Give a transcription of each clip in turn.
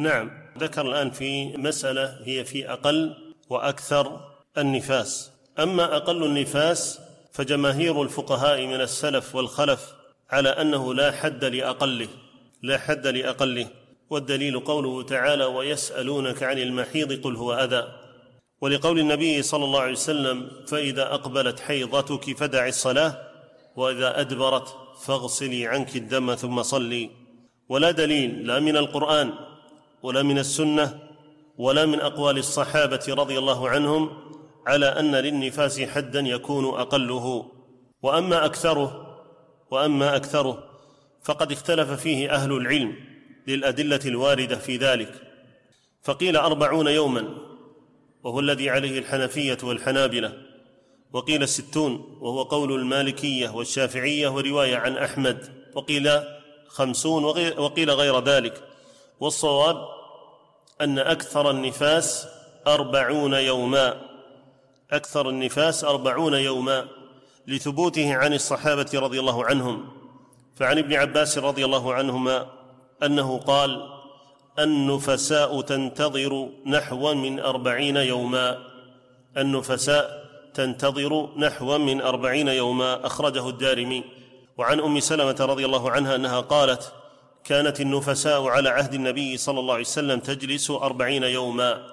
نعم. ذكر الآن في مسألة هي في أقل وأكثر النفاس. أما أقل النفاس فجماهير الفقهاء من السلف والخلف على أنه لا حد لأقله لا حد لأقله. والدليل قوله تعالى ويسألونك عن المحيض قل هو أذى ولقول النبي صلى الله عليه وسلم فإذا أقبلت حيضتك فدع الصلاة وإذا أدبرت فاغسلي عنك الدم ثم صلي ولا دليل لا من القرآن. ولا من السنة ولا من أقوال الصحابة رضي الله عنهم على أن للنفاس حدا يكون أقله. وأما أكثره وأما أكثره فقد اختلف فيه أهل العلم للأدلة الواردة في ذلك. فقيل أربعون يوما وهو الذي عليه الحنفية والحنابلة وقيل ستون وهو قول المالكية والشافعية ورواية عن أحمد وقيل خمسون وقيل غير ذلك. والصواب أن أكثر النفاس أربعون يوما أكثر النفاس أربعون يوما لثبوته عن الصحابة رضي الله عنهم. فعن ابن عباس رضي الله عنهما أنه قال النفساء تنتظر نحو من أربعين يوما النفساء تنتظر نحو من أربعين يوما أخرجه الدارمي. وعن أم سلمة رضي الله عنها أنها قالت كانت النفساء على عهد النبي صلى الله عليه وسلم تجلس أربعين يوما.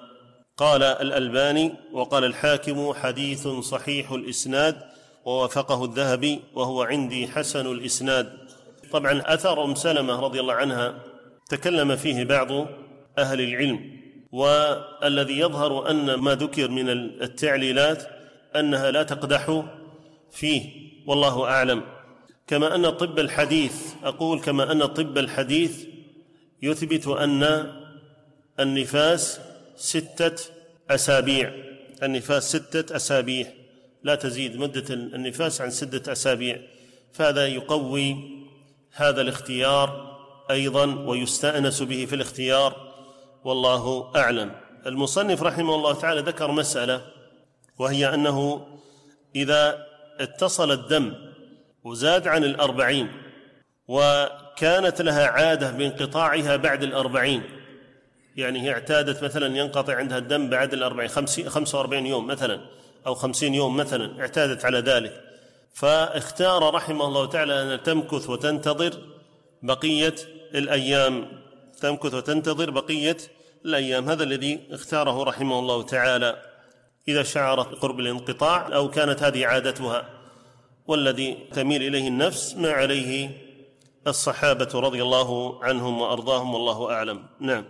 قال الألباني وقال الحاكم حديث صحيح الإسناد ووافقه الذهبي وهو عندي حسن الإسناد. طبعا أثر أم سلمة رضي الله عنها تكلم فيه بعض أهل العلم والذي يظهر أن ما ذكر من التعليلات أنها لا تقدح فيه والله أعلم. كما أن الطب الحديث أقول كما أن الطب الحديث يثبت أن النفاس ستة أسابيع. النفاس ستة أسابيع. لا تزيد مدة النفاس عن ستة أسابيع. فهذا يقوي هذا الاختيار أيضا ويستأنس به في الاختيار. والله أعلم. المصنف رحمه الله تعالى ذكر مسألة وهي أنه إذا اتصل الدم وزاد عن الأربعين وكانت لها عادة بانقطاعها بعد الأربعين. يعني هي اعتادت مثلا ينقطع عندها الدم بعد الأربعين خمسة وأربعين يوم مثلا أو خمسين يوم مثلا اعتادت على ذلك. فاختار رحمه الله تعالى أن تمكث وتنتظر بقية الأيام. تمكث وتنتظر بقية الأيام. هذا الذي اختاره رحمه الله تعالى. إذا شعرت بقرب الانقطاع أو كانت هذه عادتها. والذي تميل إليه النفس ما عليه الصحابة رضي الله عنهم وأرضاهم والله أعلم. نعم.